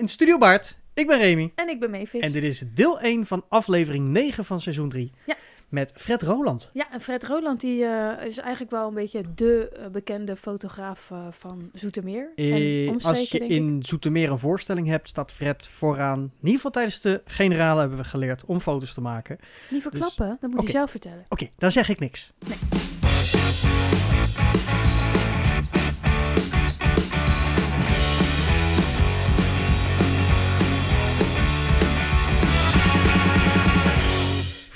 in Studio Bart. Ik ben Remy. En ik ben Mavis. En dit is deel 1 van aflevering 9 van seizoen 3. Ja. Met Fred Roland. Ja, en Fred Roland die, eh, is eigenlijk wel een beetje de eh, bekende fotograaf eh, van Zoetermeer. Eh, en als je ik. in Zoetermeer een voorstelling hebt, staat Fred vooraan. In ieder geval tijdens de generale hebben we geleerd om foto's te maken. Niet verklappen, dat moet Oké. je zelf vertellen. Oké, dan zeg ik niks.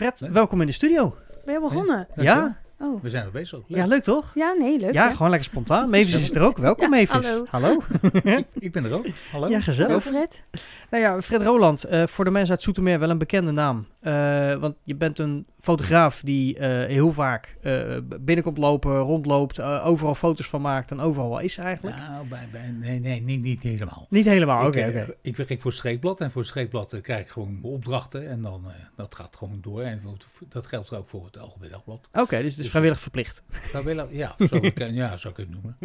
Fred, Nee. welkom in de studio. Ben je begonnen? Ja? Oh. We zijn er bezig. Leuk. Ja, leuk toch? Ja, nee, leuk. Ja, hè? gewoon lekker spontaan. Mavis is er ook. Welkom, Ja, Mavis. hallo. Hallo. Ik, ik ben er ook. Hallo. Ja, gezellig. Hallo Fred. Nou ja, Fred Roland, eh, voor de mensen uit Zoetermeer wel een bekende naam. Eh, want je bent een fotograaf die eh, heel vaak eh, binnenkomt lopen, rondloopt, overal foto's van maakt en overal wel is eigenlijk. Nou, bij, bij, nee, nee, niet, niet helemaal. Niet helemaal, oké, ik, eh, oké. ik werk voor het Streekblad en voor het Streekblad krijg ik gewoon opdrachten en dan eh, dat gaat gewoon door. En dat geldt ook voor het Algemeen Dagblad. Oké, dus het is vrijwillig verplicht. Vrijwillig- Ja, zo, ik, eh, ja, zo kun je het noemen.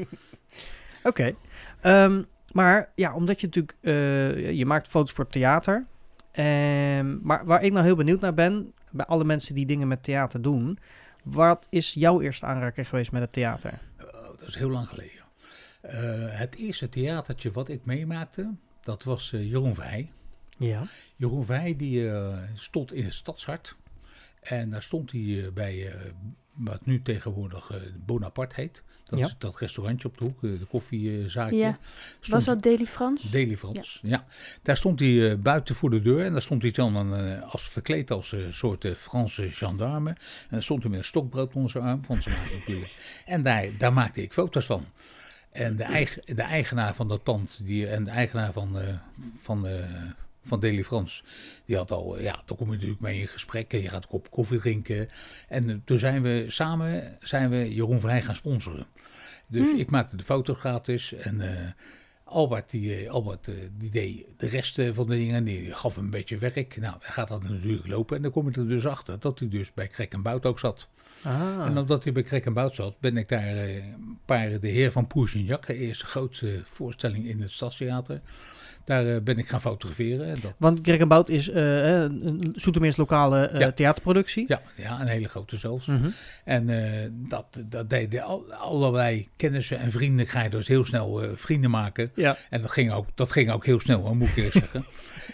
Oké. Ehm, maar ja, omdat je natuurlijk, eh, je maakt foto's voor theater. Ehm, maar waar ik nou heel benieuwd naar ben, bij alle mensen die dingen met theater doen. Wat is jouw eerste aanraking geweest met het theater? Oh, dat is heel lang geleden. Eh, het eerste theatertje wat ik meemaakte, dat was eh, Jeroen Verheij. Ja. Jeroen Verheij die stond in het stadshart. En daar stond hij bij wat nu tegenwoordig eh, Bonaparte heet. Dat Ja. is dat restaurantje op de hoek, eh, de koffiezaakje. Ja. Was dat Daily Frans? Daily Frans, ja. Daar stond hij eh, buiten voor de deur en daar stond hij dan als, verkleed als een soort Franse gendarme. En dan stond hij met een stokbrood onder zijn arm, van zijn natuurlijk. En daar, daar maakte ik foto's van. En de, eigen, de eigenaar van dat pand die, en de eigenaar van, van, van Daily Frans, die had al, eh, ja, dan kom je natuurlijk mee in gesprek en je gaat een kop koffie drinken. En eh, toen zijn we samen, zijn we Jeroen Vrij gaan sponsoren. Dus Hmm. ik maakte de foto gratis en eh, Albert, die, Albert die deed de rest van de dingen, die gaf hem een beetje werk. Nou, hij gaat dat natuurlijk lopen en dan kom je er dus achter dat hij dus bij Krek en Bout ook zat. Ah. En omdat hij bij Krek en Bout zat, ben ik daar een paar, de heer van Poersignac, eerste grootste voorstelling in het Stadstheater, daar eh, ben ik gaan fotograferen. En dat, Want Greg Bout is eh, een Zoetermeers lokale eh, Ja. theaterproductie. ja, ja, een hele grote zelfs. Mhm. En dat, dat deden al, allerlei kennissen en vrienden. Ga je dus heel snel vrienden maken. Ja. En dat ging ook, dat ging ook heel snel, moet ik eerlijk zeggen.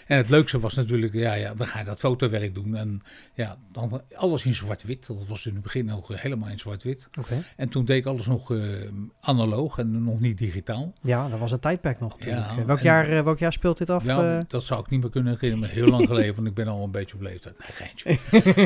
En het leukste was natuurlijk, ja, ja, dan ga je dat fotowerk doen. En ja, dan alles in zwart-wit. Dat was in het begin nog helemaal in zwart-wit. Oké. En toen deed ik alles nog eh, analoog en nog niet digitaal. Ja, dat was een tijdperk nog natuurlijk. Ja, welk, en- jaar, welk jaar speelt dit af? Ja, eh? dat zou ik niet meer kunnen herinneren. maar Heel lang geleden, want ik ben al een beetje op leeftijd. Nee, geintje.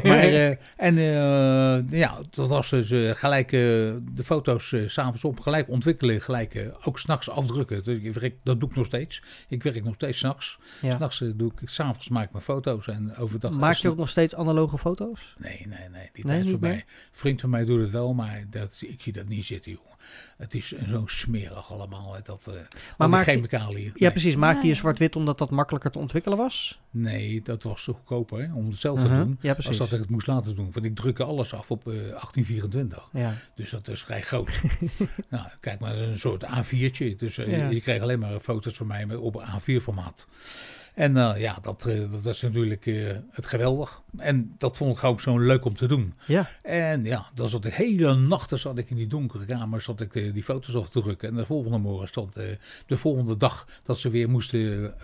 maar, eh, en eh, ja, dat was dus gelijk de foto's s'avonds op, gelijk ontwikkelen, gelijk ook s'nachts afdrukken. Dus ik werk, dat doe ik nog steeds. Ik werk nog steeds s'nachts. ja. S'nachts doe ik, s'avonds maak ik mijn foto's en overdag... Maak je ook nog steeds analoge foto's? Nee, nee, nee. Die Nee, tijd meer? Een vriend van mij doet het wel, maar dat, ik zie dat niet zitten, jongen. Het is zo smerig allemaal. Dat, eh maar maakt chemicaliën. Ja, Nee. precies. Maakt hij Ja, een zwart-wit omdat dat makkelijker te ontwikkelen was? Nee, dat was zo goedkoper hè, om het zelf te Mhm. doen. Ja, precies. Als dat ik het moest laten doen. Want ik drukte alles af op eh 1824. Ja. Dus dat is vrij groot. nou, kijk maar, een soort A4'tje. Dus eh, Ja. je, kreeg alleen maar foto's van mij op A4 formaat. En eh, ja, dat, eh, dat is natuurlijk eh, het geweldig. En dat vond ik ook zo leuk om te doen. Ja. En ja, dan zat ik hele nachten zat ik in die donkere kamer, zat ik die foto's af te drukken. En de volgende morgen stond de volgende dag dat ze weer moesten,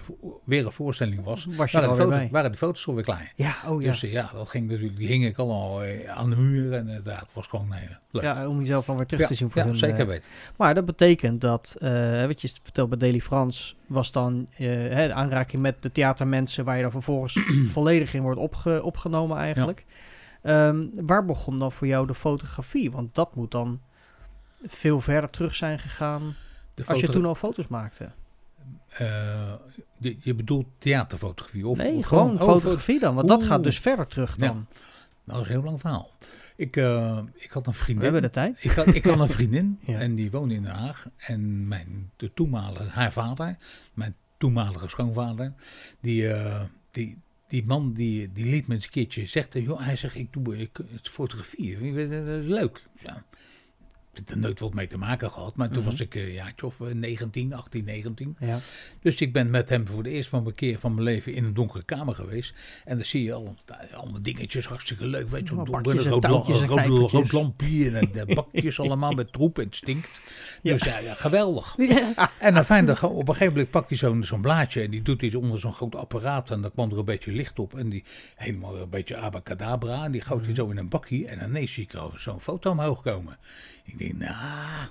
weer een voorstelling was, Was je waren de, foto's, waren de foto's alweer klaar. Ja, oh ja. Dus ja, dat ging natuurlijk, die hing ik allemaal aan de muur en ja, het was gewoon heel leuk. ja, om jezelf dan weer terug ja, te zien voor ja, hun, zeker weten. Maar dat betekent dat, wat je vertelt bij Daily Frans, was dan de aanraking met de theatermensen waar je dan vervolgens volledig in wordt opge- opgenomen eigenlijk. Ehm, waar begon dan voor jou de fotografie? Want dat moet dan veel verder terug zijn gegaan De als je toen al foto's maakte. eh, je, je bedoelt theaterfotografie? Of, nee, of gewoon oh, fotografie dan, want dat gaat dus verder terug Ja. dan. Nou, dat is een heel lang verhaal. Ik, eh, ik had een We vriendin. hebben de tijd. Ik had, ik had een vriendin Ja. en die woonde in Den Haag. En mijn, de toenmalige, haar vader, mijn toenmalige schoonvader, die, eh, die, die man die, die liet me een keertje, zegt, hij zegt, ik doe ik, het fotografie, dat is leuk. Ja. Heb er nooit wat mee te maken gehad. Maar toen Mhm. was ik uh, ja, of 19, 18, 19. Ja. Dus ik ben met hem voor de eerste van mijn keer van mijn leven in een donkere kamer geweest. En dan zie je al, allemaal dingetjes, hartstikke leuk. Weet je, Oh, een donker, bakjes en rood, lampje en de bakjes allemaal met troep en het stinkt. Ja. Dus ja, ja geweldig. Ja. En dan fijn, dan, op een gegeven moment pakt hij zo'n zo'n blaadje en die doet iets onder zo'n groot apparaat. En dan kwam er een beetje licht op en die helemaal een beetje abacadabra. En die goot hij zo in een bakje en ineens zie ik al zo'n foto omhoog komen. Ik denk, nou,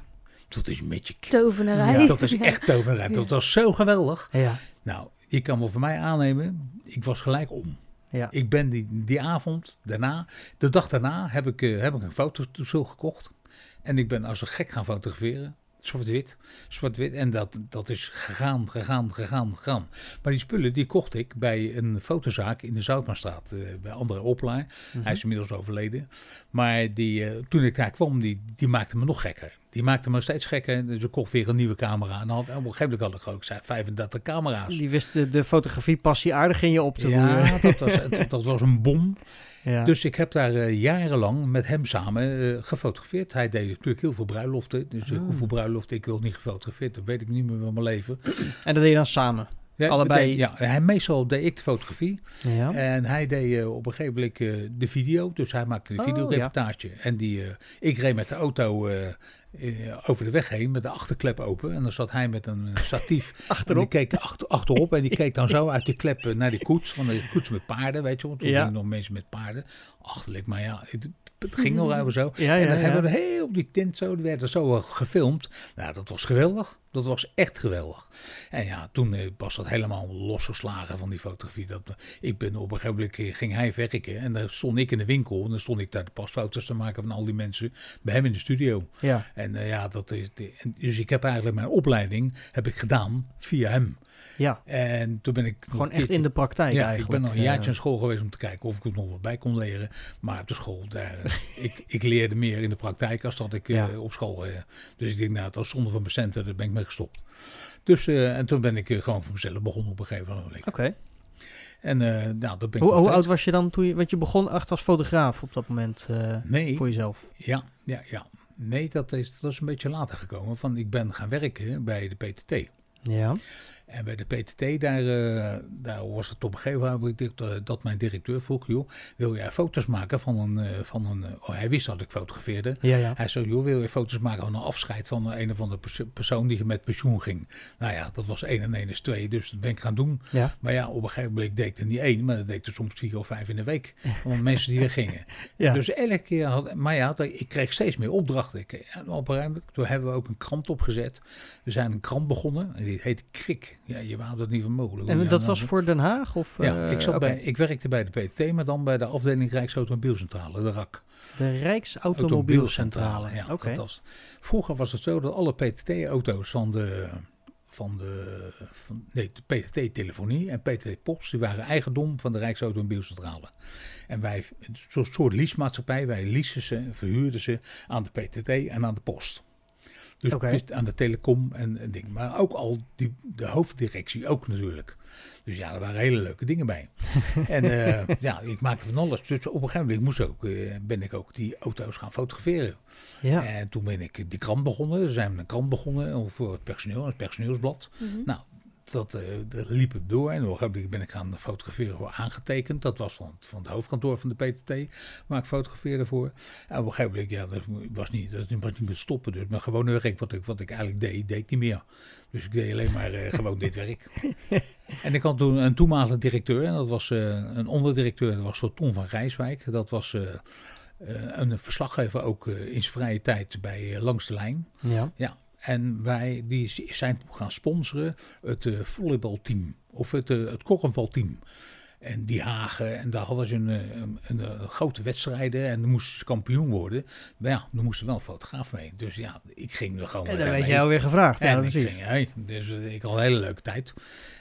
dat is met je Tovenarij. Ja, dat is echt toverend. Dat was zo geweldig. Ja. Nou, je kan wel voor mij aannemen, ik was gelijk om. Ja. Ik ben die, die avond daarna, de dag daarna, heb ik, eh, heb ik een fototoestel gekocht. En ik ben als een gek gaan fotograferen. Zwart-wit, zwart-wit. En dat, dat is gegaan, gegaan, gegaan, gegaan. Maar die spullen, die kocht ik bij een fotozaak in de Zoutmaanstraat. eh, bij André Oplaar. Mhm. Hij is inmiddels overleden. Maar die, eh, toen ik daar kwam, die, die maakte me nog gekker. Die maakte me steeds gekker. Dus ik kocht weer een nieuwe camera. En dan had, op een gegeven moment had ik ook zei, 35 camera's. Die wist de, de fotografiepassie aardig in je op te roeren. Ja, dat was, dat, dat was een bom. Ja. Dus ik heb daar eh, jarenlang met hem samen eh, gefotografeerd. Hij deed natuurlijk heel veel bruiloften. Dus eh, Ah. hoeveel bruiloften ik wil niet gefotografeerd, dat weet ik niet meer van mijn leven. En dat deed je dan samen. Ja, Allebei? deed- ja, hij, meestal deed ik de fotografie. Ja. En hij deed eh, op een gegeven moment eh, de video. Dus hij maakte de Oh, videoreportage. En die, eh, ik reed met de auto over de weg heen met de achterklep open. En dan zat hij met een statief En die Achterop. keek achter, achterop en die keek dan zo uit die klep naar die koets. Van de koets met paarden, weet je wel. Toen gingen nog mensen met paarden. Achterlijk, maar ja, het, het ging nog even zo. En dan hebben we heel die tent zo, die werden zo eh, gefilmd. Nou, dat was geweldig. Dat was echt geweldig. En ja, toen eh, was dat helemaal losgeslagen van die fotografie. Dat, eh, ik ben op een gegeven moment eh, ging hij werken en daar stond ik in de winkel. En dan stond ik daar de pasfoto's te maken van al die mensen bij hem in de studio. Ja. En ja, dat is, dus ik heb eigenlijk mijn opleiding heb ik gedaan via hem. ja. En toen ben ik Gewoon echt in de praktijk ja, eigenlijk. ik ben nog een Ja. jaartje aan school geweest om te kijken of ik er nog wat bij kon leren. Maar op de school, daar, ik, ik leerde meer in de praktijk als dat ik op school. dus ik denk, nou, dat was zonde van mijn centen, daar ben ik mee gestopt. Dus, eh, en toen ben ik eh, gewoon voor mezelf begonnen op een gegeven moment. Oké. En eh nou, dat ben ik Hoe, oud was je dan toen je... Want je begon echt als fotograaf op dat moment Nee, voor jezelf. ja, ja, ja. Nee, dat is, dat is een beetje later gekomen. Van, ik ben gaan werken bij de PTT. Ja. En bij de PTT, daar, eh, daar was het op een gegeven moment dat, eh, dat mijn directeur vroeg, joh, wil jij foto's maken van een, eh, van een, oh, hij wist dat ik fotografeerde. Ja, ja. Hij zei, joh, wil je foto's maken van een afscheid van een of andere pers- persoon die met pensioen ging? Nou ja, dat was één en één is twee, dus dat ben ik gaan doen. Ja. Maar ja, op een gegeven moment deed ik er niet één, maar dat deed ik er soms vier of vijf in de week. Van mensen die weer gingen. Dus elke keer had, maar ja, ik kreeg steeds meer opdrachten. Ik, en op een gegeven moment, toen hebben we ook een krant opgezet. We zijn een krant begonnen, en die heet Krik. Ja, je wou dat niet van mogelijk. En dat was voor Den Haag? Of, Ja, eh, ik, zat bij, ik werkte bij de PTT, maar dan bij de afdeling Rijksautomobielcentrale, de RAK. De Rijksautomobielcentrale. Ja, was- vroeger was het zo dat alle PTT-auto's van de, van de, van, nee, de PTT-telefonie en PTT-post, die waren eigendom van de Rijksautomobielcentrale. En wij, zo'n soort leasemaatschappij, wij leasen ze, verhuurden ze aan de PTT en aan de post. Dus dus aan de telecom en, en ding. Maar ook al die, de hoofddirectie ook natuurlijk. Dus ja, er waren hele leuke dingen bij. en eh, ja, ik maakte van alles. Dus op een gegeven moment moest ook, eh, ben ik ook die auto's gaan fotograferen. Ja. En toen ben ik die krant begonnen. Toen zijn we een krant begonnen voor het personeel, het personeelsblad. Mhm. Nou, dat, eh, dat liep het door. En op een gegeven ben ik gaan fotograferen voor aangetekend. Dat was van, van het hoofdkantoor van de PTT, waar ik fotografeerde voor. En op een gegeven moment, ja, dat was niet, dat was niet meer stoppen. Dus mijn gewone werk, wat ik, wat ik eigenlijk deed, deed ik niet meer. Dus ik deed alleen maar eh, gewoon dit werk. En ik had toen een toenmalige directeur, en dat was eh, een onderdirecteur, dat was Ton van Rijswijk. Dat was een verslaggever ook in zijn vrije tijd bij Langs de Lijn. ja. En wij die zijn gaan sponsoren het eh, volleybalteam of het, eh, het korfbalteam. En die Hagen, en daar hadden ze een, eh, een, een, grote wedstrijden en dan moesten ze kampioen worden. Maar ja, er moest er wel een fotograaf mee. Dus ja, ik ging er gewoon En dan werd jij alweer gevraagd. Ja, En precies. ging, hey, dus ik had een hele leuke tijd.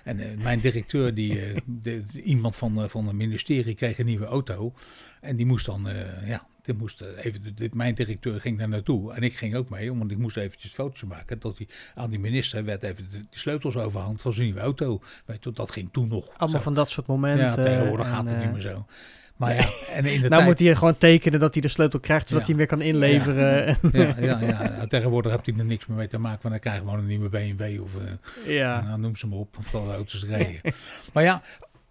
En mijn directeur, die, de, iemand van, van het ministerie, kreeg een nieuwe auto. En die moest dan, ja, die moest eh, even, de- mijn directeur ging daar naartoe. En ik ging ook mee, want ik moest eventjes foto's maken. Dat hij aan die minister werd even de, de sleutels overhandigd van zijn nieuwe auto. Weet je, dat ging toen nog. Allemaal zo. van dat soort momenten. Ja, tegenwoordig en, gaat het eh, niet meer zo. Maar ja, en in de nou tijd... moet hij gewoon tekenen dat hij de sleutel krijgt, zodat Ja. hij hem weer kan inleveren. Ja, ja, ja, tegenwoordig hebt hij er niks meer mee te maken, want dan krijg je gewoon een nieuwe BMW of eh, Ja. nou, noem ze maar op, of dat auto's rijden. maar ja,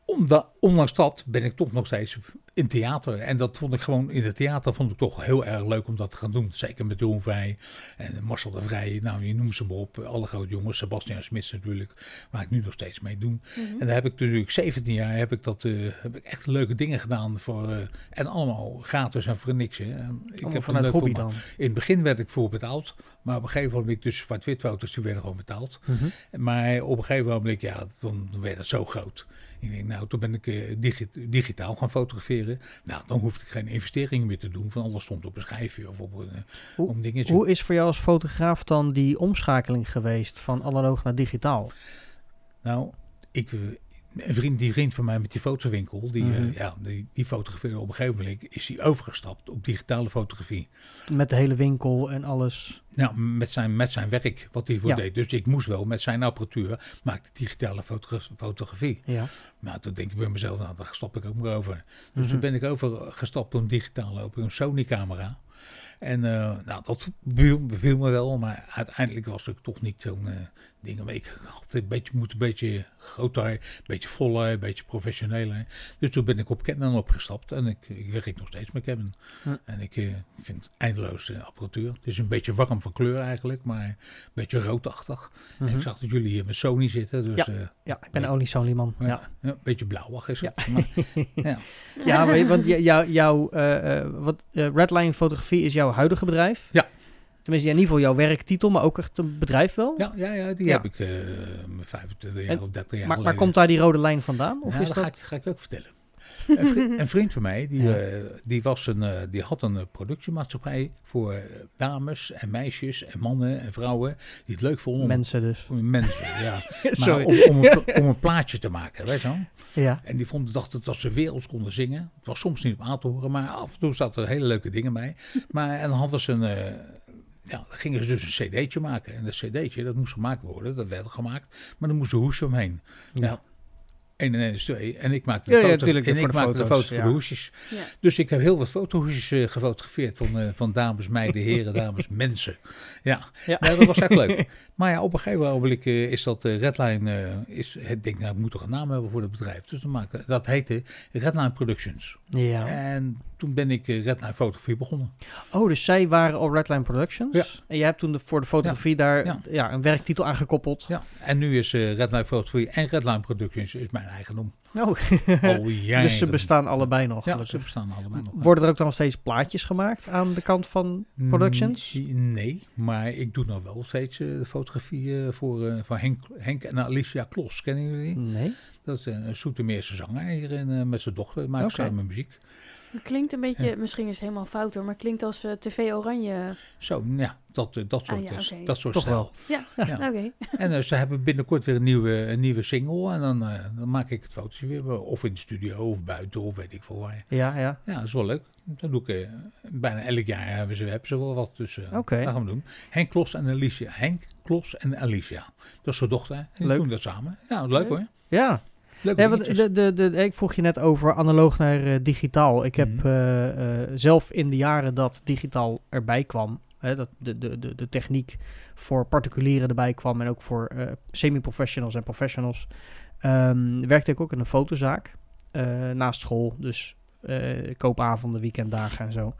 omdat, ondanks dat ben ik toch nog steeds in theater. En dat vond ik gewoon, in het theater vond ik toch heel erg leuk om dat te gaan doen. Zeker met Jeroen Vrij en Marcel de Vrij, nou je noemt ze maar op. Alle grote jongens, Sebastian Smits natuurlijk, waar ik nu nog steeds mee doe. Mhm. En daar heb ik natuurlijk 17 jaar heb ik dat, eh, heb ik echt leuke dingen gedaan voor, eh, en allemaal gratis en voor niks. Hè. En ik Allemaal heb vanuit een hobby dan. in het begin werd ik voor betaald. Maar op een gegeven moment, dus zwart-wit foto's, die werden gewoon betaald. Mhm. Maar op een gegeven moment, ja, dan werd het zo groot. Ik denk, nou, toen ben ik eh, digi- digitaal gaan fotograferen. Nou, dan hoefde ik geen investeringen meer te doen. Van alles stond op een schijfje of op een, eh, Hoe- een dingetje. Hoe is voor jou als fotograaf dan die omschakeling geweest van analoog naar digitaal? Nou, ik, eh, een vriend, die vriend van mij met die fotowinkel, die, Mhm. ja, die, die fotografeerde op een gegeven moment, is hij overgestapt op digitale fotografie. Met de hele winkel en alles. Nou, met zijn, met zijn werk, wat hij voor Ja. deed. Dus ik moest wel met zijn apparatuur, maakte digitale fotogra- fotografie. Ja. Nou, toen denk ik bij mezelf, nou, daar stap ik ook maar over. Dus Mhm. toen ben ik overgestapt op een digitale, op een Sony-camera. En eh, nou, dat beviel, beviel me wel, maar uiteindelijk was ik toch niet zo'n eh ding. Maar ik had een beetje, moet een beetje groter, een beetje voller, een beetje professioneler. Dus toen ben ik op Canon opgestapt en ik, ik werk nog steeds met Canon. Hm. En ik eh, vind eindeloos de apparatuur. Het is een beetje warm van kleur eigenlijk, maar een beetje roodachtig. En Mhm. ik zag dat jullie hier met Sony zitten, dus... Ja. eh, Ja, ik ben Oli Sony man. ja, Ja. een beetje blauwig is Ja. het. Maar, ja. Ja, want jou- jou- jouw eh, wat, Redline Fotografie is jouw huidige bedrijf? Ja. Tenminste, ja, in ieder geval jouw werktitel, maar ook echt een bedrijf wel? Ja, ja, ja, die Ja. heb ik eh 25 jaar of 30 jaar maar, maar komt daar die rode lijn vandaan? Of ja, is dat, dat... ga, ik, ga ik ook vertellen. Een vriend, een vriend van mij, die, Ja. eh, die, was een, eh, die had een productiemaatschappij voor dames en meisjes en mannen en vrouwen die het leuk vonden Mensen dus. om mensen, ja. Maar om, om, een, pla- om een plaatje te maken, weet je wel. Ja. En die vonden, dachten dat ze werelds konden zingen. Het was soms niet op aan te horen, maar af en toe zaten er hele leuke dingen bij. Maar en dan hadden ze een, ja, dan gingen ze dus een cd'tje maken. En dat cd'tje, dat moest gemaakt worden, dat werd gemaakt. Maar dan moest een hoesje omheen. Ja. 1 en 1 is 2. En ik maakte de Ja, ja, foto, en voor ik de maakte de foto's, foto voor ja. de hoesjes. Ja. Dus ik heb heel wat fotohoesjes eh, gefotografeerd van, eh, van dames, meiden, heren, dames, mensen. Ja, Ja. ja. dat was echt leuk. Maar ja, op een gegeven moment eh, is dat eh, Redline, eh, is, ik denk, nou, ik moet toch een naam hebben voor het bedrijf. Dus dan maken, dat heette Redline Productions. ja. En toen ben ik Redline Fotografie begonnen. Oh, dus zij waren al Redline Productions? Ja. En jij hebt toen de, voor de fotografie daar Ja. ja. een werktitel aangekoppeld? Ja, en nu is eh Redline Fotografie en Redline Productions is mijn eigendom. Oh. Jaren. dus ze bestaan allebei nog. Ja, gelukkig. ze bestaan allemaal nog. Worden er ook dan nog steeds plaatjes gemaakt aan de kant van productions? Mm, Nee, maar ik doe nog wel steeds eh, de fotografie eh, voor, eh, van Henk, Henk en Alicia Klos. Kennen jullie die? Nee. Dat is een Soetermeerse zanger hier eh, met zijn dochter. Maken Oké. samen muziek. Het klinkt een beetje, misschien is het helemaal fout hoor, maar het klinkt als eh, TV Oranje. Zo, ja, dat, eh, dat soort, Ah, ja, eh, oké. dat soort Toch stijl. wel. Ja, Ja. oké. En ze hebben binnenkort weer een nieuwe, een nieuwe single. En dan, eh, dan maak ik het fotootje weer. Of in de studio, of buiten, of weet ik veel waar. Ja, ja. Ja, dat is wel leuk. Dat doe ik bijna elk jaar hebben ze, hebben ze wel wat. Dus Oké. dat gaan we doen. Henk Klos en Alicia. Henk Klos en Alicia. Dat is zijn dochter. En die Leuk. doen dat samen. Ja, leuk Leuk. hoor. Ja, Leuk ja want de, de, de, ik vroeg je net over analoog naar eh, digitaal. Ik heb Mhm. eh, eh, zelf in de jaren dat digitaal erbij kwam, hè, dat de, de, de, de techniek voor particulieren erbij kwam en ook voor semi-professionals en professionals, ehm, werkte ik ook in een fotozaak naast school. Dus koopavonden, weekenddagen en zo.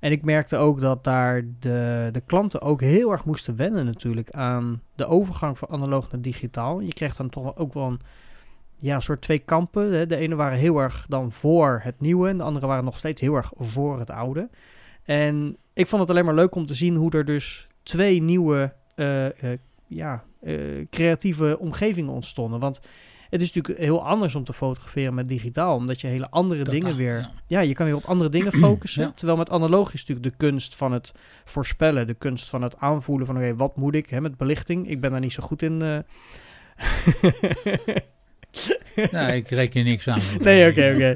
En ik merkte ook dat daar de, de klanten ook heel erg moesten wennen natuurlijk aan de overgang van analoog naar digitaal. Je kreeg dan toch ook wel een ja, soort twee kampen. Hè. De ene waren heel erg dan voor het nieuwe en de andere waren nog steeds heel erg voor het oude. En ik vond het alleen maar leuk om te zien hoe er dus twee nieuwe eh, eh, ja, eh, creatieve omgevingen ontstonden. Want het is natuurlijk heel anders om te fotograferen met digitaal, omdat je hele andere dingen weer... ja. Ja, je kan weer op andere dingen focussen. Ja. Terwijl met analoog is natuurlijk de kunst van het voorspellen, de kunst van het aanvoelen van oké, wat moet ik hè, met belichting. Ik ben daar niet zo goed in. nou, ik reken je niks aan. Nee, oké, oké.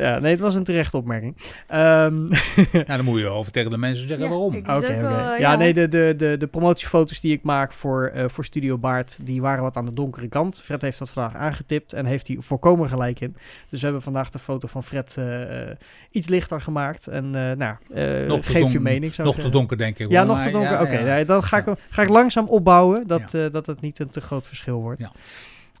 Ja, nee, het was een terechte opmerking. Ehm, Ja, dan moet je over tegen de mensen zeggen Ja, waarom. ik- Oké, oké. Ja, ja. nee, de, de, de, de promotiefoto's die ik maak voor, eh, voor Studio Baard, die waren wat aan de donkere kant. Fred heeft dat vandaag aangetipt en heeft hij volkomen gelijk in. Dus we hebben vandaag de foto van Fred eh, eh, iets lichter gemaakt. En eh, nou, eh, Nog te geef je mening. zou Nog te donker, denk ik. Ja, hoor, nog maar te donker. ja, Oké, dan ga ik, ga ik langzaam opbouwen, dat, eh, dat het niet een te groot verschil wordt. Ja.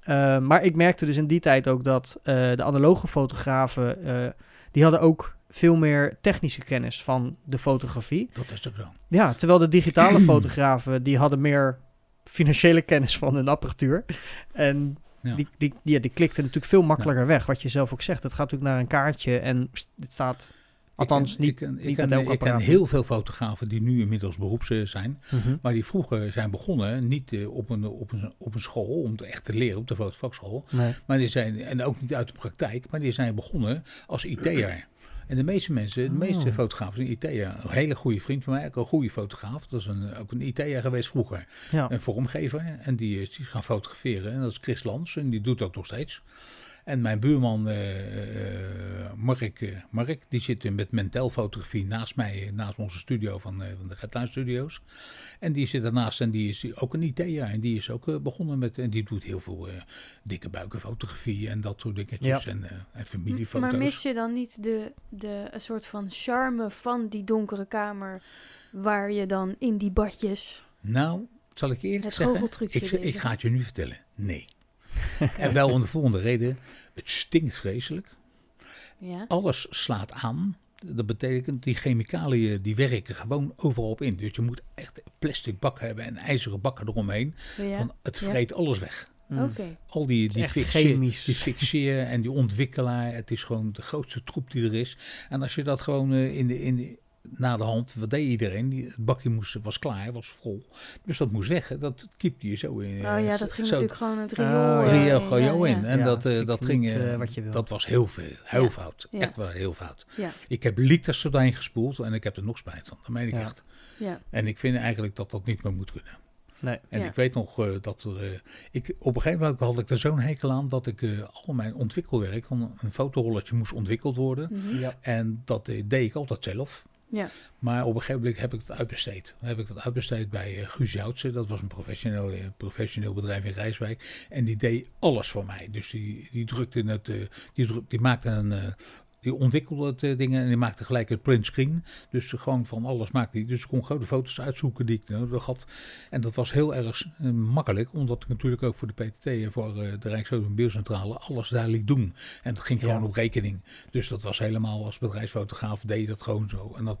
Eh, maar ik merkte dus in die tijd ook dat eh, de analoge fotografen, eh, die hadden ook veel meer technische kennis van de fotografie. Dat is toch zo. Ja, terwijl de digitale fotografen, die hadden meer financiële kennis van hun apparatuur. En Ja. die, die, ja, die klikten natuurlijk veel makkelijker weg, wat je zelf ook zegt. Het gaat natuurlijk naar een kaartje en pst, het staat... Althans, ik ken, niet, ik ken, niet ik met ken, elk ik ken apparaat. heel veel fotografen die nu inmiddels beroeps eh, zijn. Mhm. Maar die vroeger zijn begonnen, niet eh, op, een, op, een, op een school, om te echt te leren op de fotovakschool. Nee. Maar die zijn, en ook niet uit de praktijk, maar die zijn begonnen als IT'er. En de meeste mensen, de meeste Oh. fotografen zijn IT'er. Een hele goede vriend van mij, ook een goede fotograaf. Dat is een, ook een IT'er geweest vroeger. Ja. Een vormgever. En die is, gaan fotograferen. En dat is Chris Lans. En die doet dat nog steeds. En mijn buurman eh, eh, Mark, eh, Mark, die zit met Mentel fotografie naast mij, naast onze studio van, eh, van de Gettuin Studios. En die zit daarnaast en die is ook een IT'er. En die is ook begonnen met, en die doet heel veel eh, dikke buikenfotografie en dat soort dingetjes. Ja. En, eh, en familiefoto's. Maar mis je dan niet de, de een soort van charme van die donkere kamer, waar je dan in die badjes Nou, zal ik eerlijk het zeggen, ik, ik ga het je nu vertellen. Nee. en wel om de volgende reden. Het stinkt vreselijk. Ja? Alles slaat aan. Dat betekent, die chemicaliën die werken gewoon overal op in. Dus je moet echt plastic bakken hebben en ijzeren bakken eromheen. ja? Want het Ja. vreet alles weg. Mm. Oké. Al die, die, fixeer, chemisch. die fixeer en die ontwikkelaar. Het is gewoon de grootste troep die er is. En als je dat gewoon eh, in de, in de, na de hand, wat deed iedereen? Die, het bakje moest, was klaar, was vol. Dus dat moest weg. hè. Dat kiepte je zo in. Oh eh, ja, dat ging zo- natuurlijk gewoon het Oh, riool. ja. eh, Rio ja, Gojo ja. in. En Ja, dat, eh, dat ging. niet, eh, eh, wat je wil. Dat was heel veel. Heel Ja. fout. Ja. Echt wel heel fout. Ja, Ik heb liters doorheen gespoeld en ik heb er nog spijt van. Dat meen ik Ja. echt. ja. En ik vind eigenlijk dat dat niet meer moet kunnen. Nee. En Ja. ik weet nog eh, dat er. eh, ik, op een gegeven moment had ik er zo'n hekel aan dat ik eh, al mijn ontwikkelwerk van een fotorolletje moest ontwikkeld worden. Mhm. Ja. En dat eh, deed ik altijd zelf. Ja. Maar op een gegeven moment heb ik het uitbesteed. Heb ik dat uitbesteed bij eh Guus Joutsen. Dat was een professioneel, eh, professioneel bedrijf in Rijswijk. En die deed alles voor mij. Dus die, die drukte het, eh, die, die maakte een. Eh, die ontwikkelde het eh, dingen en die maakte gelijk het printscreen. Dus gewoon van alles maakte hij. Dus ik kon gewoon de foto's uitzoeken die ik nodig had. En dat was heel erg eh, makkelijk, omdat ik natuurlijk ook voor de PTT en voor eh, de Rijksautomobielcentrale alles daar liet doen. En dat ging gewoon Ja. op rekening. Dus dat was helemaal als bedrijfsfotograaf deed je dat gewoon zo. En dat,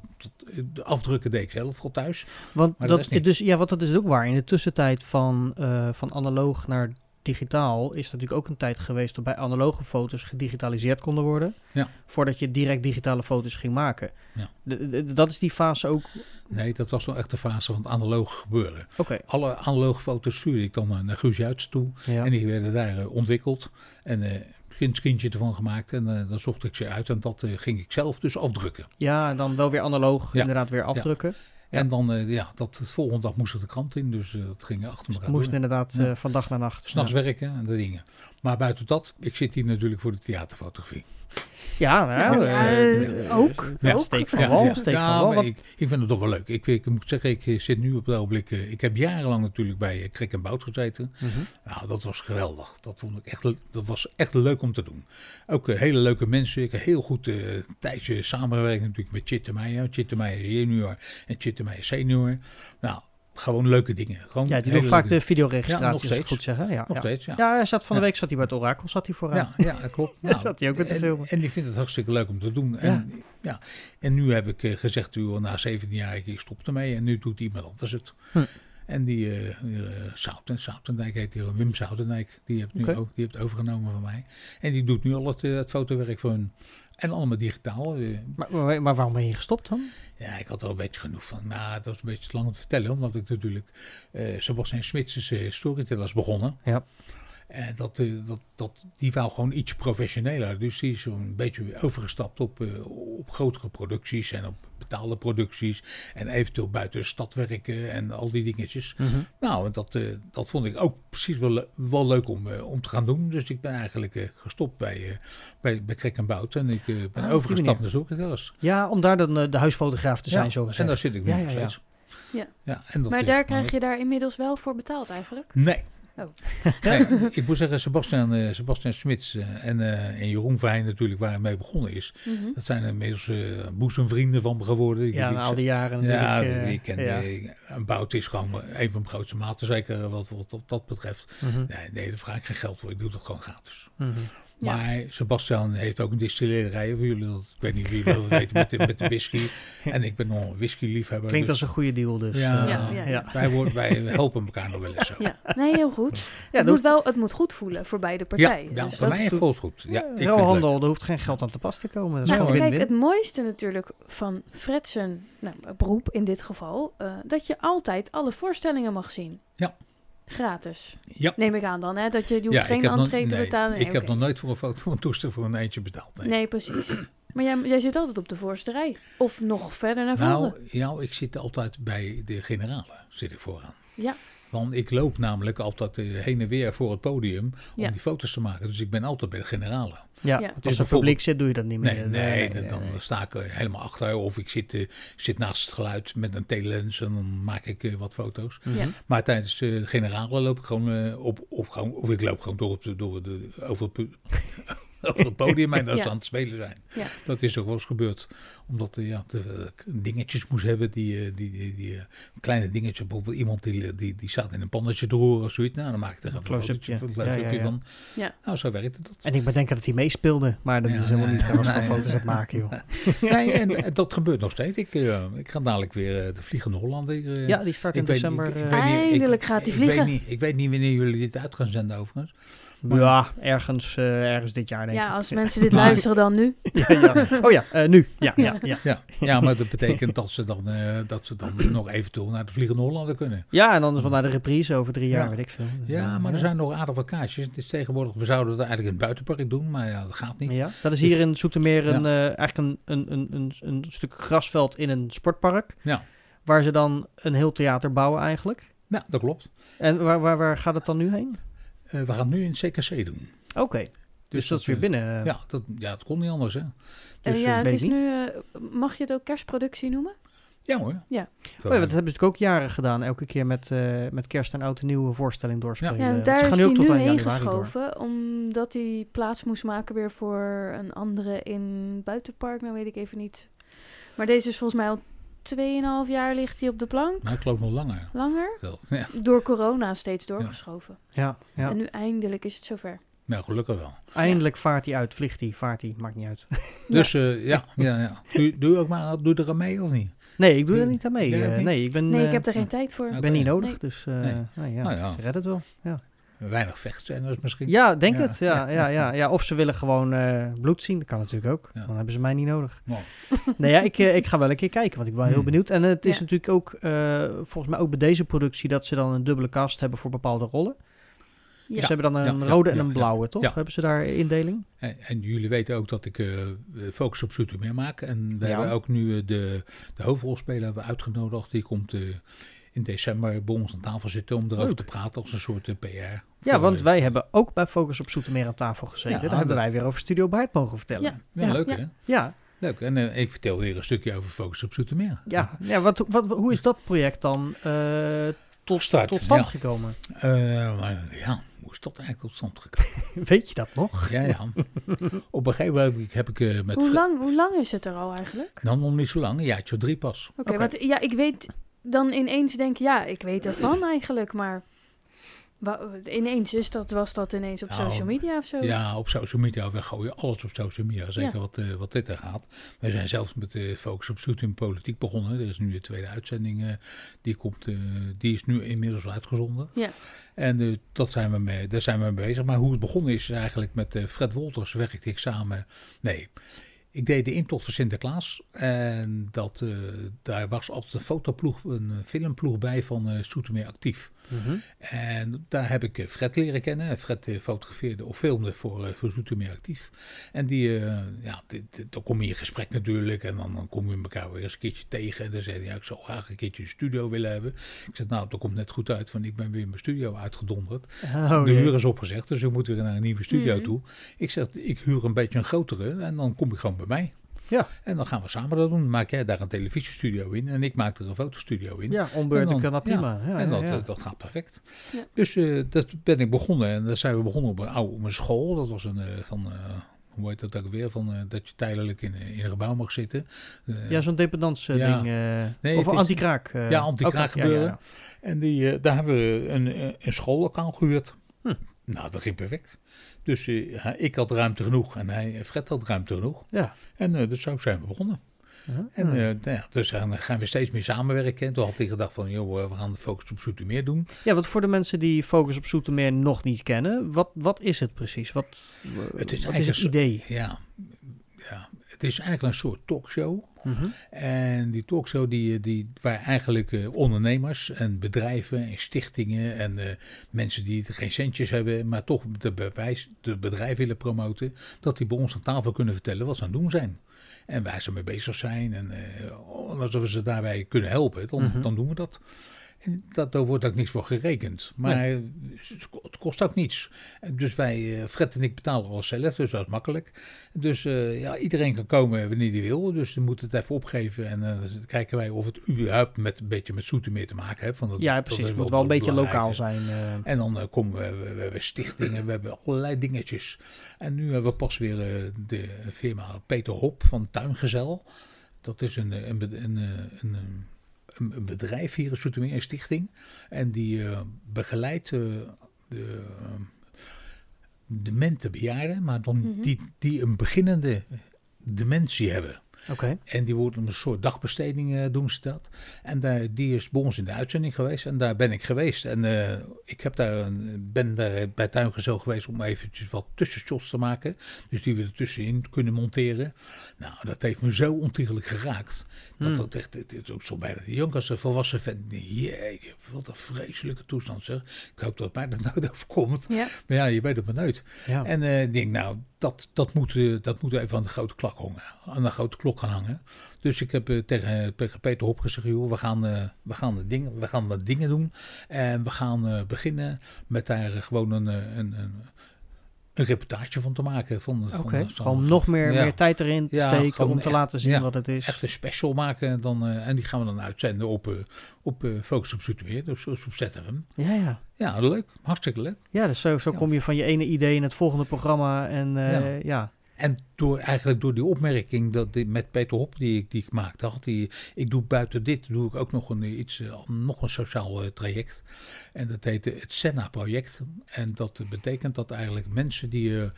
de afdrukken deed ik zelf voor thuis. Want dat, dus, ja, want dat is ook waar. In de tussentijd van, eh, van analoog naar digitaal is natuurlijk ook een tijd geweest waarbij analoge foto's gedigitaliseerd konden worden. Ja. Voordat je direct digitale foto's ging maken. Ja. De- de- dat is die fase ook. Nee, dat was nog echt de fase van het analoge gebeuren. Oké. Alle analoge foto's stuurde ik dan naar Guus Juits toe. Ja. En die werden daar eh, ontwikkeld. En eh een screentje ervan gemaakt. En eh, dan zocht ik ze uit. En dat ging ik zelf dus afdrukken. ja, en dan wel weer analoog Ja. inderdaad weer afdrukken. Ja. En dan, eh, ja, dat, de volgende dag moest ik de krant in. Dus eh, dat ging achter Dus elkaar het moest inderdaad Ja. eh, van dag naar nacht. S'nachts ja. werken en dat dingen. Maar buiten dat, ik zit hier natuurlijk voor de theaterfotografie. Ja, nou, Ja, eh, eh, ook. Ja, Ook. steek van wal, steek ja, van wal. maar Wat- ik, ik vind het toch wel leuk. Ik, ik moet zeggen, ik eh, zit nu op het ogenblik... eh, ik heb jarenlang natuurlijk bij eh, Krek en Bout gezeten. Mhm. Nou, dat was geweldig. Dat vond ik echt, dat was echt leuk om te doen. Ook eh, hele leuke mensen. Ik heb heel goed eh tijdje samengewerkt natuurlijk met Chitte Meijer. Chitte Meijer junior en Chitte Meijer senior. Nou, gewoon leuke dingen. Gewoon Ja, die doen vaak de videoregistraties, Ja, als goed zeggen. Ja, Nog ja. steeds, ja. ja, hij zat van de week zat hij bij het Orakel, zat hij vooraan. Ja, ja, klopt. Daar zat hij ook te en, filmen. En die vindt het hartstikke leuk om te doen. En, ja. en nu heb ik eh, gezegd, u, na 17 jaar, ik stop ermee. En nu doet iemand anders het. Hm. En die uh, Souten, Soutendijk heet die, Wim Soutendijk, die heeft nu ook, die heeft overgenomen van mij. En die doet nu al het, eh, het fotowerk voor hun. En allemaal digitaal. eh. Maar, maar, maar waarom ben je gestopt dan? Ja, ik had er een beetje genoeg van. Nou, dat was een beetje te lang om te vertellen. Omdat ik natuurlijk... eh Sebastian Smits is eh, Storytellers begonnen. Ja. En dat, eh, dat, dat, die wou gewoon iets professioneler. Dus die is een beetje overgestapt op, eh, op grotere producties en op betaalde producties. En eventueel buiten de stad werken en al die dingetjes. Mhm. Nou, dat, eh, dat vond ik ook precies wel, wel leuk om, eh, om te gaan doen. Dus ik ben eigenlijk eh, gestopt bij, eh bij, bij Krek en Bout. En ik eh, ben Ah, overgestapt naar Zorgtellers. Ja, om daar dan eh, de huisfotograaf te zijn, Ja, zo en gezegd. daar zit ik nu ja, nog ja, ja. steeds. Ja. Ja, en dat Maar is- daar krijg je daar inmiddels wel voor betaald eigenlijk? Nee. Oh. nee. Ik moet zeggen, Sebastian, eh Sebastian Smits eh, en, eh, en Jeroen Vijn natuurlijk, waar hij mee begonnen is. Mhm. Dat zijn inmiddels eh boezemvrienden van me geworden. Ik- Ja, ik- na al die jaren natuurlijk. Ja, ik ken ja. een Bout is gewoon een van mijn grootste maten, zeker wat, wat, wat dat betreft. Mhm, Nee, nee, daar vraag ik geen geld voor. Ik doe dat gewoon gratis. mhm. Ja. Maar Sebastian heeft ook een distillerij. Of jullie dat, ik weet niet wie jullie dat weten met de, met de whisky. En ik ben nog een whisky-liefhebber. Klinkt dus als een goede deal dus. Ja. eh, Ja, ja, ja. wij, worden, wij helpen elkaar nog wel eens zo. Ja, nee, heel goed. Ja, het, moet hoeft- wel, het moet goed voelen voor beide partijen. ja Dus voor dat mij is- voelt het goed. Ja, ik leuk. er hoeft geen geld aan te pas te komen. Dat is Nou, kijk, het mooiste natuurlijk van Fredsen nou, beroep in dit geval, eh, dat je altijd alle voorstellingen mag zien. Ja. Gratis. Ja. Neem ik aan dan, hè? Dat je, je hoeft Ja, geen nog- entree te nee, betalen. Nee, Ik heb nog nooit voor een foto een toestel voor een eentje betaald. Nee. Nee, precies. Maar jij, jij zit altijd op de voorste rij. Of nog verder naar voren. nou, ja, ik zit altijd bij de generalen, zit ik vooraan. Ja. Want ik loop namelijk altijd eh, heen en weer voor het podium om Ja. die foto's te maken. Dus ik ben altijd bij de generalen. Ja, Ja. als er publiek zit, doe je dat niet meer. Nee, nee, dan, sta ik er helemaal achter. Of ik zit, eh, zit naast het geluid met een telelens en dan maak ik eh, wat foto's. Mhm. Ja. Maar tijdens de generalen loop ik gewoon op, of, gewoon, of ik loop gewoon door, op de, door de, over, het, over het podium en daar Ja. staan te spelen zijn. Ja. Dat is ook wel eens gebeurd. Omdat eh, ja, de, eh, dingetjes moest hebben, die, eh, die, die, die kleine dingetjes. Bijvoorbeeld iemand die, die, die staat in een pannetje te roeren of zoiets. Nou, dan maak ik er een close-upje. ja. van. Ja. Nou, zo werkte dat. En ik bedenk dat hij meespeelde, maar dat Ja, is helemaal niet. Hij was ja, gewoon nee, foto's aan het maken, joh. Nee, en, en dat gebeurt nog steeds. Ik, eh, ik ga dadelijk weer de Vliegende Hollander. eh, Ja, die start in weet- december. ik- ik weet niet- ik- Eindelijk gaat hij ik vliegen. Weet niet, ik weet niet wanneer jullie dit uit gaan zenden overigens. Ja, ergens, eh, ergens dit jaar denk Ja, ik. als mensen dit Maar- luisteren dan nu. ja, ja. Oh ja, eh, nu. Ja, ja, ja. Ja, ja maar dat betekent dat ze dan, eh, dat ze dan nog eventueel naar de Vliegende Hollander kunnen. Ja, en dan is wel naar de reprise over drie jaar, Ja. weet ik veel. Dus, Ja, maar er zijn nog aardig wat kaartjes. Het is tegenwoordig, we zouden het eigenlijk in het buitenpark doen, maar ja, dat gaat niet. Ja, dat is hier in Zoetermeer een, eh, eigenlijk een, een, een, een, een stuk grasveld in een sportpark. Ja. Waar ze dan een heel theater bouwen eigenlijk. Ja, dat klopt. En waar, waar, waar gaat het dan nu heen? Eh, we gaan nu in het CKC doen. Oké, dus, dat is weer eh, binnen. eh. Ja, dat, ja, het kon niet anders, hè. En Dus, ja, het weet is nu... eh, mag je het ook kerstproductie noemen? ja hoor. Ja. Oh ja, dat hebben ze natuurlijk ook jaren gedaan. Elke keer met, eh, met kerst en oud en nieuwe voorstelling doorspelen. Ja, daar ze is gaan hij ook tot nu aan heen januari door. geschoven, omdat hij plaats moest maken weer voor een andere in buitenpark. Nou weet ik even niet. Maar deze is volgens mij al 2,5 jaar ligt hij op de plank. Maar ik geloof nog langer. Langer. Wel, Ja, Door corona steeds doorgeschoven. Ja, ja. En nu eindelijk is het zover. nou, gelukkig wel. Eindelijk vaart hij uit, vliegt hij, vaart hij, maakt niet uit. Dus eh, ja, ja, ja. Doe, doe ook maar, doe er aan mee of niet? Nee, ik doe er niet aan mee. Eh, niet? nee, ik ben, Nee, ik eh, heb er geen tijd voor. ik ben niet nodig, Nee. dus eh, Nee. nou ja, Nou ja. ze redden het wel. Ja, Weinig vechtscènes misschien. ja denk Ja. het. Ja, ja, ja, ja. Of ze willen gewoon eh, bloed zien, dat kan natuurlijk ook. Ja. Dan hebben ze mij niet nodig. Nou, Nee, ja, ik, eh, ik ga wel een keer kijken, want ik ben heel Hmm. benieuwd. En het is Ja. natuurlijk ook, eh, volgens mij ook bij deze productie, dat ze dan een dubbele cast hebben voor bepaalde rollen. Ja. Ze hebben dan een Ja, ja, rode en een ja. blauwe, toch? Ja. Hebben ze daar indeling? En, en jullie weten ook dat ik eh, focus op Zoetermeer maak. En we Ja. hebben ook nu eh, de, de hoofdrolspeler uitgenodigd. Die komt eh, in december bij ons aan tafel zitten om erover Leuk. te praten als een soort eh, PR. Ja, want eh, wij hebben ook bij Focus op Zoetermeer aan tafel gezeten. Ja, daar hebben wij weer over Studio Baard mogen vertellen. Ja. Ja, Ja, leuk ja. hè? ja, Leuk. En eh, ik vertel weer een stukje over focus op Zoetermeer. ja. ja wat, wat, hoe is dat project dan eh, tot, Start, tot stand ja. gekomen? Eh, ja, hoe is dat eigenlijk tot stand gekomen? Weet je dat nog? ja, ja. Op een gegeven moment heb ik eh, met... Hoe lang, hoe lang is het er al eigenlijk? Nou, nog niet zo lang. Een jaartje of drie pas. Oké, Oké. want ja, ik weet dan ineens denk ik, ja, ik weet ervan eigenlijk, maar ineens is dat, was dat ineens op Nou, social media of zo? Ja, op social media. We gooien alles op social media. Zeker Ja. wat, eh, wat dit er gaat. Wij zijn zelf met de focus op zoet in politiek begonnen. Er is nu de tweede uitzending. eh, die, komt, eh, die is nu inmiddels uitgezonden. Ja. En eh, dat zijn we mee, daar zijn we mee bezig. Maar hoe het begonnen is, is eigenlijk met eh, Fred Wolters werkte ik samen. Nee, ik deed de intocht van Sinterklaas. En dat, eh, daar was altijd een fotoploeg, een eh, filmploeg bij van eh Soetermeer Actief. Mhm. En daar heb ik eh, Fred leren kennen. Fred eh, fotografeerde of filmde voor, eh, voor Zoetermeer Actief. En die, ja, dit, dit- dan kom je in gesprek natuurlijk. En dan, dan kom je elkaar weer eens een keertje tegen. En dan zei hij, ja, ik zou graag een keertje een studio willen hebben. Ik zei, nou, dat komt net goed uit, want ik ben weer mijn studio uitgedonderd. Oh, de huur is opgezegd, dus we moeten weer naar een nieuwe studio Mhm. toe. Ik zeg, ik huur een beetje een grotere en dan kom je gewoon bij mij. Ja. En dan gaan we samen dat doen. Maak jij daar een televisiestudio in en ik maak er een fotostudio in. Ja, ombeurten En dan- kan dat prima. Ja, en dat, ja. eh, dat gaat perfect. Ja. Dus eh, dat ben ik begonnen. En dan zijn we begonnen op een oude op een school. Dat was een eh, van. eh, hoe heet dat ook weer? Van, eh, dat je tijdelijk in, in een gebouw mag zitten. Eh, Ja, zo'n dependance Ja. ding. eh, Nee, of anti-kraak. eh. Ja, anti-kraak ja, gebeuren. ja, En die, eh, daar hebben we een, een schoollokaal gehuurd. Hm. Nou, dat ging perfect. Dus eh, ik had ruimte genoeg en hij, Fred had ruimte genoeg. Ja. En eh, dus zo zijn we begonnen. En eh, nou ja, dus dan gaan we steeds meer samenwerken. En toen had hij gedacht van, joh, eh, we gaan de focus op Zoetermeer doen. Ja, wat voor de mensen die Focus op Zoetermeer nog niet kennen, wat, wat is het precies? Wat, Het is wat is het idee? Ja, ja, het is eigenlijk een soort talkshow. Mhm. En die talkshow die, die, waar eigenlijk eh, ondernemers en bedrijven en stichtingen en eh, mensen die geen centjes hebben, maar toch de, bewijs, de bedrijf willen promoten, dat die bij ons aan tafel kunnen vertellen wat ze aan het doen zijn. En waar ze mee bezig zijn. En eh, als we ze daarbij kunnen helpen, dan, Mhm. dan doen we dat. Dat, daar wordt ook niks voor gerekend. Maar het kost ook niets. Dus wij, eh, Fred en ik betalen alles zelf, dus dat is makkelijk. Dus eh, ja, iedereen kan komen wanneer hij wil. Dus je moet het even opgeven. En eh, dan kijken wij of het überhaupt met, een beetje met Zoetermeer te maken heeft. Want dat- Ja, precies. Het moet wel een beetje lokaal zijn. En dan komen we, we, we hebben stichtingen, we hebben allerlei dingetjes. En nu hebben we pas weer de firma Peter Hop van Tuingezel. Dat is een, een, een, een, een, bedrijf hier in Zoetermeer, een stichting. En die eh, begeleidt eh, de uh, demente bejaarden, maar dan Mhm. die, die een beginnende dementie hebben. En die wordt een soort dagbesteding eh, doen ze dat. En daar, die is bij ons in de uitzending geweest. En daar ben ik geweest. En eh, ik heb daar een, ben daar bij Tuingezel geweest om eventjes wat tussenshots te maken. Dus die we er tussenin kunnen monteren. Nou, dat heeft me zo ontiegelijk geraakt. Dat Hmm. dat echt, het is ook zo bijna de jonk als een volwassen vent. Jeetje, wat een vreselijke toestand zeg. Ik hoop dat mij dat nooit overkomt. Ja. Maar ja, je weet het maar nooit. Ja. En eh, ik denk, nou, dat, dat, moet, dat moet even aan de grote klok hangen. Aan de grote klok gaan hangen. Dus ik heb eh, tegen, tegen Peter Hop gezegd, joh, we gaan, eh, we, gaan de dingen, we gaan wat dingen doen. En we gaan eh, beginnen met daar eh, gewoon een, eh, een, een, een reportage van te maken. Van, van- Om nog meer, ja. meer tijd erin te Ja, steken om te echt- laten zien ja, wat het is. Echt een special maken. En, dan, eh, en die gaan we dan uitzenden op, eh, op eh, Focus op Zoetermeer. Dus dus op ZFM. Ja, ja. Ja, leuk. Hartstikke leuk. Ja, dus zo, zo kom je van je ene idee in het volgende programma. En eh, Ja. En door, eigenlijk door die opmerking dat die, met Peter Hop die, ik- die ik maakte, had die, ik doe buiten dit, doe ik ook nog een, iets, eh, nog een sociaal eh, traject. En dat heet eh, het Senna-project. En dat betekent dat eigenlijk mensen die, eh,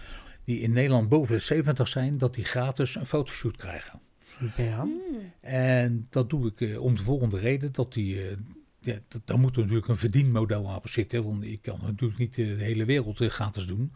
die in Nederland boven de 70 zijn, dat die gratis een fotoshoot krijgen. ja. Mm. En dat doe ik om de volgende reden, dat die... ja, dat, daar moet er natuurlijk een verdienmodel aan zitten, want ik kan natuurlijk niet de hele wereld gratis doen.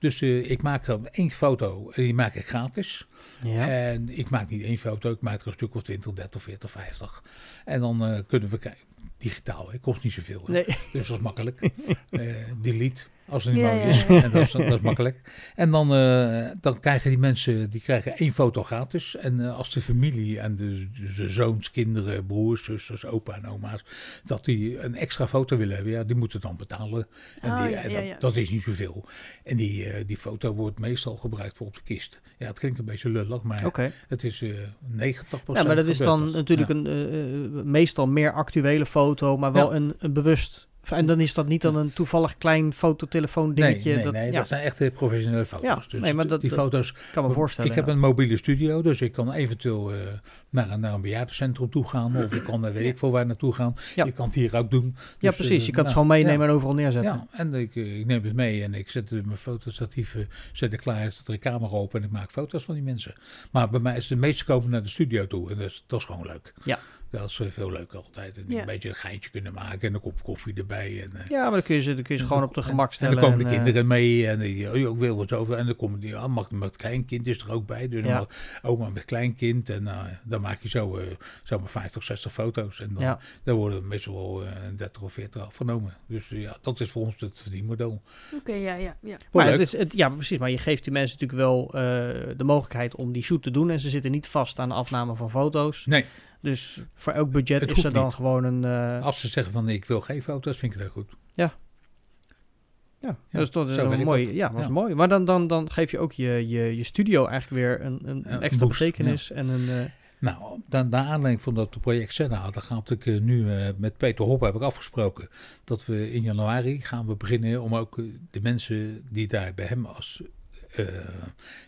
Dus eh, ik maak er één foto en die maak ik gratis. Ja. En ik maak niet één foto, ik maak er een stuk of 20, 30, 40, 50. En dan eh, kunnen we kijken. Digitaal, hè, kost niet zoveel. Nee. Dus dat is makkelijk. Eh, delete, als het niet Ja, mooi ja, is. En dat is, dat is makkelijk. En dan, eh, dan krijgen die mensen die krijgen één foto gratis. En eh, als de familie en de, de zoons, kinderen, broers, zusters, opa en oma's... dat die een extra foto willen hebben, ja, die moeten dan betalen. En Ah, die, ja, en ja, dat, ja. dat is niet zoveel. En die, eh, die foto wordt meestal gebruikt voor op de kist. Ja, het klinkt een beetje lullig, maar het is eh 90% Ja, maar dat is dan natuurlijk Ja. een meestal meer actuele foto, maar wel Ja. een, een bewust. En dan is dat niet dan een toevallig klein fototelefoon Nee, dingetje. nee, dat, nee ja, dat zijn echt eh, professionele foto's. Ja, dus nee, maar dat- die foto's... kan me voorstellen. Ik heb ja. een mobiele studio, dus ik kan eventueel eh, naar, een- naar een bejaardencentrum toe gaan. Of ik kan, eh, weet ik veel waar naartoe gaan. Je kan het hier ook doen. ja, Dus, precies. eh, Je kan het nou, gewoon meenemen en overal neerzetten. Ja, en ik, eh, ik neem het mee en ik zet eh, mijn fotostatief eh, zet ik klaar, zet er de camera open en ik maak foto's van die mensen. Maar bij mij is de meeste komen naar de studio toe en dat is, dat is gewoon leuk. Ja. Dat is veel leuker altijd. En Ja. Een beetje een geintje kunnen maken en een kop koffie erbij. En, eh, Ja, maar dan kun je ze, dan kun je ze gewoon op de gemak en, stellen. en dan komen de en, eh, kinderen mee en die oh, ik wil wat over. En dan komen die, oh, mag met kleinkind is er ook bij. Dus Ja. oma met kleinkind. En eh, dan maak je zo, eh zo maar 50, 60 foto's. En dan, Ja. dan worden er meestal wel eh 30 of 40 afgenomen. Dus ja, dat is voor ons het verdienmodel. Oké, ja, ja, ja. Maar leuk. het is, het, ja, precies. Maar je geeft die mensen natuurlijk wel eh, de mogelijkheid om die shoot te doen. En ze zitten niet vast aan de afname van foto's. Nee, Dus voor elk budget Het is er dan niet. gewoon een... eh, als ze zeggen van ik wil geen foto's, vind ik heel goed. ja, dat is toch dat is mooi. dat. Ja, dat is Ja. mooi. Maar dan, dan, dan geef je ook je, je, je studio eigenlijk weer een, een, Ja, extra boost, betekenis. En een, eh, Nou, na, naar aanleiding van dat project Senna, dan ga ik eh, nu eh, met Peter Hop heb ik afgesproken dat we in januari gaan we beginnen om ook de mensen die daar bij hem als eh,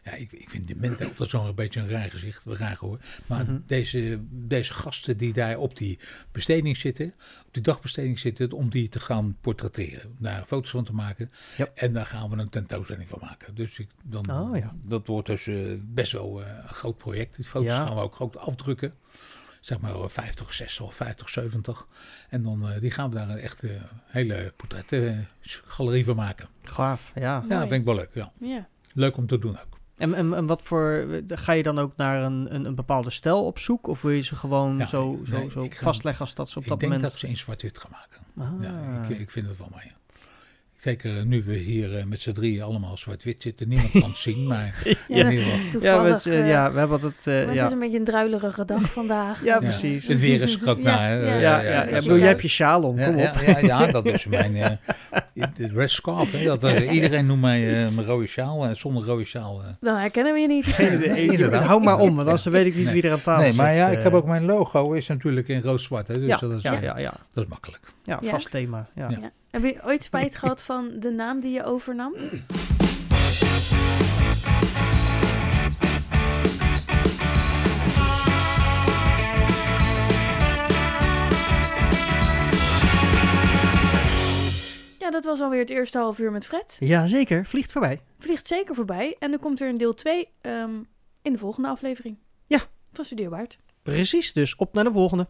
ja, ik, ik vind dementen altijd zo'n beetje een raar gezicht, we raar hoor. Maar Mhm. deze, deze gasten die daar op die besteding zitten, op die dagbesteding zitten, om die te gaan portretteren, daar foto's van te maken. En daar gaan we een tentoonstelling van maken. Dus ik, dan, Oh, ja. dat wordt dus eh, best wel eh, een groot project. Die foto's Ja. gaan we ook groot afdrukken zeg maar eh, 50, 60 of 50, 70. En dan eh, die gaan we daar een echt eh, hele portretgalerie van maken. gaaf, ja. Ja, Mooi. dat vind ik wel leuk. Ja. Ja. Leuk om te doen ook. En, en, en wat voor... Ga je dan ook naar een, een, een bepaalde stijl op zoek? Of wil je ze gewoon Ja, zo, zo, nee, zo ik vastleggen als dat ze op ik dat denk moment... dat ze in zwart-wit gaan maken. Ah. Ja, ik, ik vind het wel mooi. Zeker eh, nu we hier eh, met z'n drieën allemaal zwart-wit zitten. Niemand kan het zien, maar Ja, in ieder geval. ja, eh, ja, we hebben altijd... het ja. is een beetje een druilerige dag vandaag. Ja, Ja. precies. Het weer is er ook Ja, ja. Ja, ja, ja, ik bedoel, jij hebt je sjaal om, Ja, kom op. ja, ja, ja, dat is mijn de red scarf. Hè, dat, iedereen noemt mij eh, mijn rode sjaal. En zonder rode sjaal... eh, Dan herkennen we je niet. Geen idee. Inderdaad. Hou maar om, want anders weet ik niet Nee. wie er aan tafel nee, zit. maar ja, ik heb ook mijn logo is natuurlijk in rood-zwart. Hè, dus ja, dat, is, ja, ja, ja, dat is makkelijk. ja, Ja? vast thema. Ja. Heb je ooit spijt gehad van de naam die je overnam? Ja, dat was alweer het eerste half uur met Fred. ja, zeker. Vliegt voorbij. Vliegt zeker voorbij. En dan komt er een deel 2 in de volgende aflevering. Ja. Van Studio Waard. Precies, dus op naar de volgende.